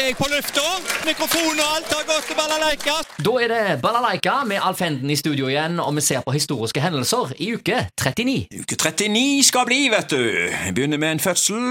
er jeg på lufta. Mikrofon og alt har gått til balalaika. Da er det Balalaika med Alf Henden i studio igjen, og vi ser på historiske hendelser i uke 39. Uke 39 skal bli, vet du. Begynner med en fødsel,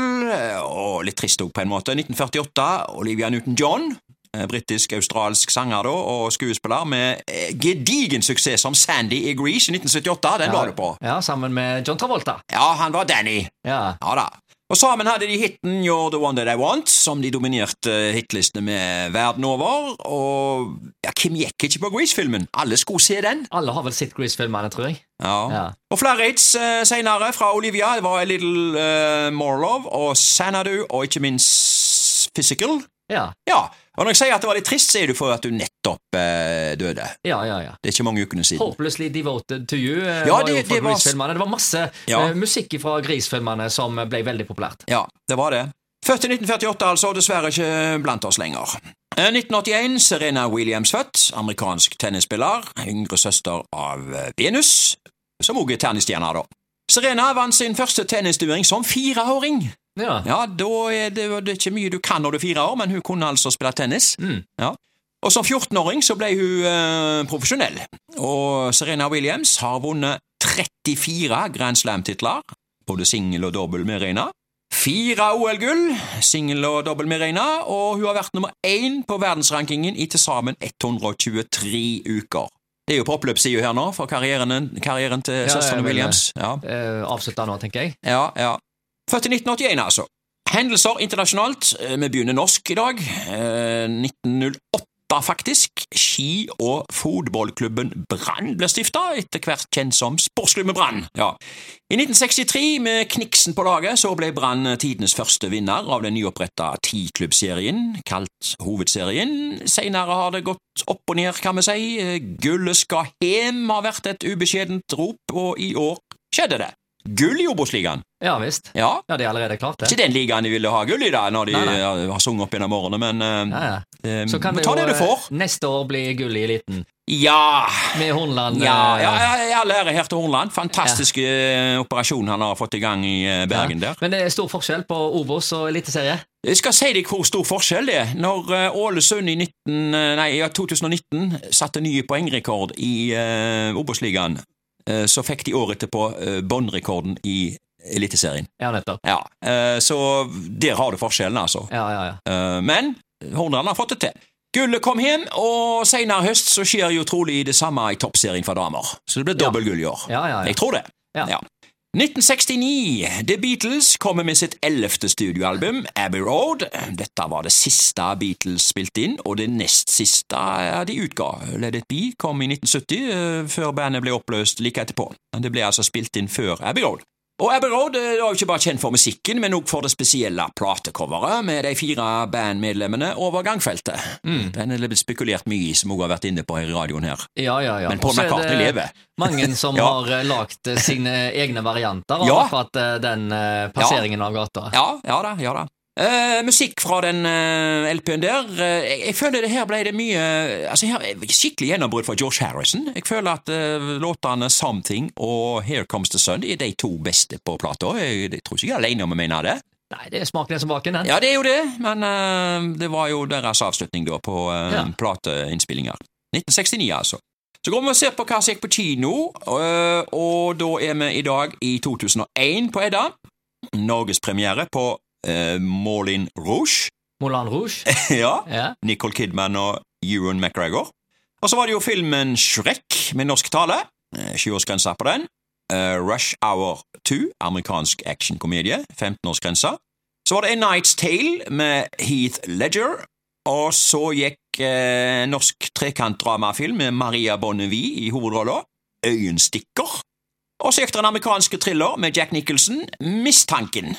og litt trist òg, på en måte. 1948. Olivia Newton-John. eh, Britisk-australsk sanger da, og skuespiller med eh, gedigen suksess som Sandy i Grease i 1978. Den var du på. Ja, Sammen med John Travolta. Ja, han var Danny. Ja. Ja da. Og sammen hadde de hiten You're the one that I want, som de dominerte hitlistene med verden over. Og ja, hvem gikk ikke på Grease-filmen? Alle skulle se den. Alle har vel sett Grease-filmene, tror jeg. Ja. Ja. Og flere hits uh, senere fra Olivia. Det var A Little uh, More Love og Sanadu og ikke minst Physical. Ja, Ja, og når jeg sier at det var litt trist, så er det for at du nettopp eh, døde. ja, ja. ja. Det er ikke mange ukene siden. Hopelessly Devoted to You eh, Ja, var jo det- fra det var- Grease-filmene. Det var masse Ja. eh, musikk fra Grease-filmene som ble veldig populært. Ja, det var det. Født i 1948, altså, dessverre ikke blant oss lenger. Eh, 1981, Serena Williams født, amerikansk tennisspiller, yngre søster av eh, Venus, som også er tennisstjerne, da. Serena vant sin første tennisturnering som fireåring. Ja. Ja, da er det, det er ikke mye du kan når du er fire år, men hun kunne altså spille tennis. Mm. Ja. Og som 14-åring så ble hun eh, profesjonell, og Serena Williams har vunnet 34 Grand Slam-titler, både singel og dobbel med Reina. Fire OL-gull, singel og dobbel med Reina, og hun har vært nummer én på verdensrankingen i til sammen 123 uker. Det er jo på oppløpssida her nå for karrieren, karrieren til Ja, søstrene Williams. Ja. Eh, Avslutta nå, tenker jeg. Ja, ja. Født i 1981, altså. Hendelser internasjonalt. Eh, Vi begynner norsk i dag. Eh, 1908, faktisk. Ski- og fotballklubben Brann ble stifta, etter hvert kjent som Sportsklubben Brann. Ja. I 1963, med Kniksen på laget, så ble Brann tidenes første vinner av den nyoppretta tiklubbserien, kalt Hovedserien. Senere har det gått opp og ned, kan vi si. Eh, Gullet skal hjem har vært et ubeskjedent rop, og i år skjedde det. Gull i Obos-ligaen. Ja visst. Ja, Ja, det er allerede klart, det. ikke den ligaen de ville ha gull i, da, når de Nei, nei. har sunget opp gjennom årene, men uh, Ja, ja. eh, Så kan det ta jo det du eh, får. neste år bli gull i eliten. Ja! Med Hornland. Ja, ja, ja, all ære her til Hornland. Fantastisk ja. operasjon han har fått i gang i Bergen Bergen der. Men det er stor forskjell på Obos og eliteserie. Jeg skal si deg hvor stor forskjell det er. Når Ålesund i 19, eh, nei, 2019 satte ny poengrekord i uh, Obos-ligaen, så fikk de året etterpå uh, båndrekorden i Eliteserien. Ja, nettopp. Ja, eh, så der har du forskjellen, altså. Ja, ja, ja. Eh, Men Hordaland har fått det til. Gullet kom hjem, og senere høst så skjer jo trolig det samme i toppserien for damer. Så det blir dobbelt dobbeltgull i år. Ja, ja, ja. Jeg tror det. Ja. 1969. The Beatles kommer med sitt ellevte studioalbum, Abbey Road. Dette var det siste Beatles spilte inn, og det nest siste de utga. Let It Be kom i 1970, eh, før bandet ble oppløst like etterpå. Det ble altså spilt inn før Abbey Road. Og Abbey Road er jo ikke bare kjent for musikken, men også for det spesielle platecoveret med de fire bandmedlemmene over gangfeltet. Mm. Den er det blitt spekulert mye i, som også har vært inne på her i radioen her. ja, ja, ja. Men Paul McCartney lever. Mange som Ja. har lagd lagt eh, sine egne varianter av Ja. akkurat eh, den passeringen passeringen av gata. Ja, ja da, ja da. Eh, musikk fra den uh, LP-en der. Uh, jeg, jeg føler det her ble det mye Altså her, er Skikkelig gjennombrudd for George Harrison. Jeg føler at eh, låtene Something og Here Comes the Sun er de to beste på plata. Jeg, jeg tror ikke jeg er alene om å mene det. Nei, det er smaken som baken, den. Ja, det er jo det, men eh, det var jo deres avslutning da på uh, Ja. plateinnspillinger. 1969, altså. Så går vi og ser på hva som gikk på kino, eh, og da er vi i dag i 2001 på Edda. Norgespremiere på uh, Moulin Rouge. Moulin Rouge. ja. Ja. Nicole Kidman og Ewan McGregor. Og så var det jo filmen Shrek med norsk tale. Eh, Sjuårsgrensa på den. Uh, Rush Hour 2, amerikansk actionkomedie. 15-årsgrensa. Så var det A Night's Tale med Heath Ledger. Og så gikk eh, norsk trekantdramafilm med Maria Bonnevie i hovedrolla. Øyenstikker. Og så gikk det en amerikansk thriller med Jack Nicholson, Mistanken.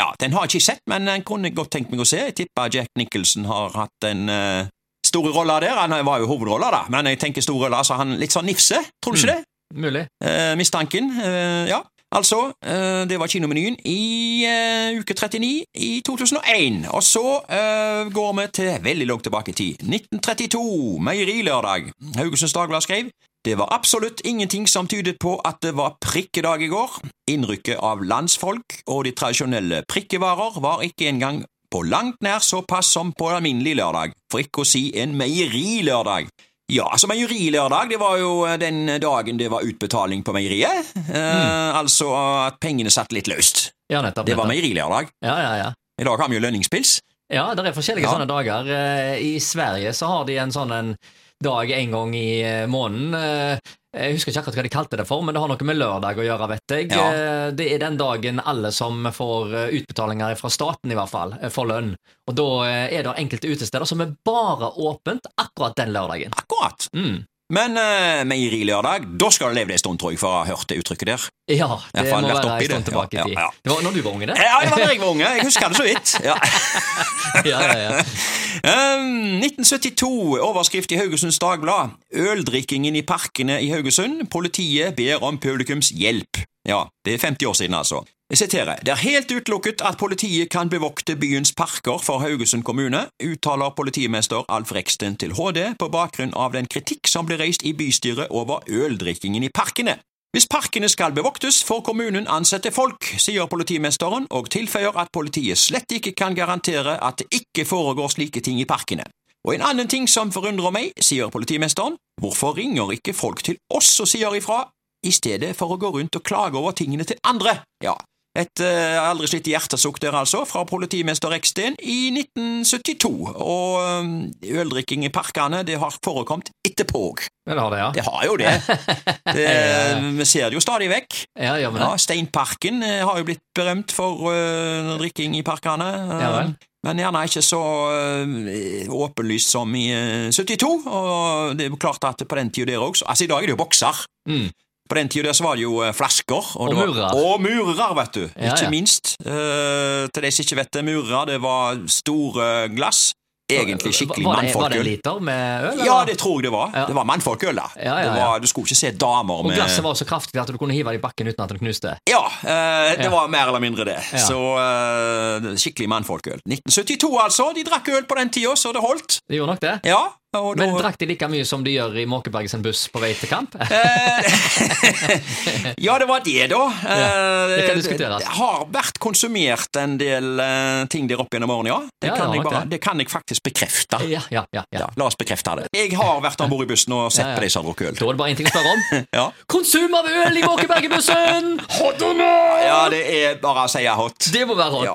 Ja, den har jeg ikke sett, men den kunne jeg godt tenkt meg å se. Jeg tipper Jack Nicholson har hatt en uh, store rolle der. Han var jo hovedrolla, da, men jeg tenker store rolle, altså han litt sånn nifse, tror du ikke det? Mulig. Uh, mistanken. uh, ja, altså, uh, det var kinomenyen i eh, uke 39 i 2001. Og så eh, går vi til veldig langt tilbake i tid. 1932, meierilørdag. Haugesunds Dagblad skrev det var absolutt ingenting som tydet på at det var prikkedag i går. Innrykket av landsfolk og de tradisjonelle prikkevarer var ikke engang på langt nær såpass som på alminnelig lørdag, for ikke å si en meierilørdag. Ja, altså Meierilørdag det var jo den dagen det var utbetaling på meieriet. Eh, Altså at pengene satt litt løst. Ja, nettopp. Det var meierilørdag. Ja, ja, ja. I dag har vi jo lønningspils. Ja, det er forskjellige Ja. sånne dager. Eh, I Sverige så har de en sånn en dag en gang i eh, måneden. Eh, Jeg husker ikke akkurat hva de kalte det for, men det har noe med lørdag å gjøre, vet jeg. Ja. Det er den dagen alle som får utbetalinger fra staten, i hvert fall, får lønn. Og da er det enkelte utesteder som er bare åpent akkurat den lørdagen. Akkurat. Mm. Men uh, meierilørdag, da skal du leve det en stund, tror jeg, for å ha hørt det uttrykket der. Ja, det må være en stund tilbake i tid. ja, ja. Det var når du var unge, det? Ja, det var da jeg var unge. Jeg husker det så vidt. Ja. Ja, ja, ja. Um, 1972, overskrift i Haugesunds Dagblad. Øldrikkingen i parkene i Haugesund. Politiet ber om publikums hjelp. Ja, det er 50 år siden, altså. Jeg siterer. Det er helt utelukket at politiet kan bevokte byens parker for Haugesund kommune, uttaler politimester Alf Reksten til HD på bakgrunn av den kritikk som ble reist i bystyret over øldrikkingen i parkene. Hvis parkene skal bevoktes, får kommunen ansette folk, sier politimesteren, og tilføyer at politiet slett ikke kan garantere at det ikke foregår slike ting i parkene. Og en annen ting som forundrer meg, sier politimesteren, hvorfor ringer ikke folk til oss og sier ifra, i stedet for å gå rundt og klage over tingene til andre? Ja, et uh, aldri slitt hjertesukk der altså, fra politimester Reksten i 1972, og um, øldrikking i parkene, det har forekommet etterpå. òg. det har det, ja. Det har jo det. det vi ser det jo stadig vekk. Ja, gjør vi det? Ja, Steinparken eh, har jo blitt berømt for uh, drikking i parkene. eh, Ja vel. Men gjerne ikke så eh, åpenlyst som i eh, 72. Og det er klart at på den tida der også Altså, i dag er det jo bokser. Mm. På den tida var det jo eh, flasker. Og og murer. Og murer, vet du. Ja, ikke ja. minst. Uh, til de som ikke vet det, murer, det var store glass. Egentlig skikkelig mannfolkøl. var det en liter med øl? Ja, det tror jeg det var. Ja. Det var mannfolkøl, da. Ja, ja, Det var, du skulle ikke se damer med Og glasset var så kraftig at du kunne hive det i bakken uten at det knuste. Ja, uh, det var mer eller mindre det. Så uh, skikkelig mannfolkøl. 1972, altså. De drakk øl på den tida, så det holdt. Det gjorde nok det. Ja, og da Men drakk de like mye som de gjør i Måkeberg sin buss på vei til kamp? Eh, Ja, det var det, da. Ja, det kan diskuteres. Det har vært konsumert en del eh, ting der oppe gjennom årene, ja. Det, Ja, kan jeg bare, det. kan jeg faktisk bekrefte. Ja, ja, ja. ja. Ja, la oss bekrefte det. Jeg har vært om bord i bussen og sett Ja, ja. på de som har drukket øl. Da er det bare én ting å spørre om. Ja. Konsum av øl i Måkebergbussen! Hot or not? ja, det er bare å si hot. Det må være hot. Ja.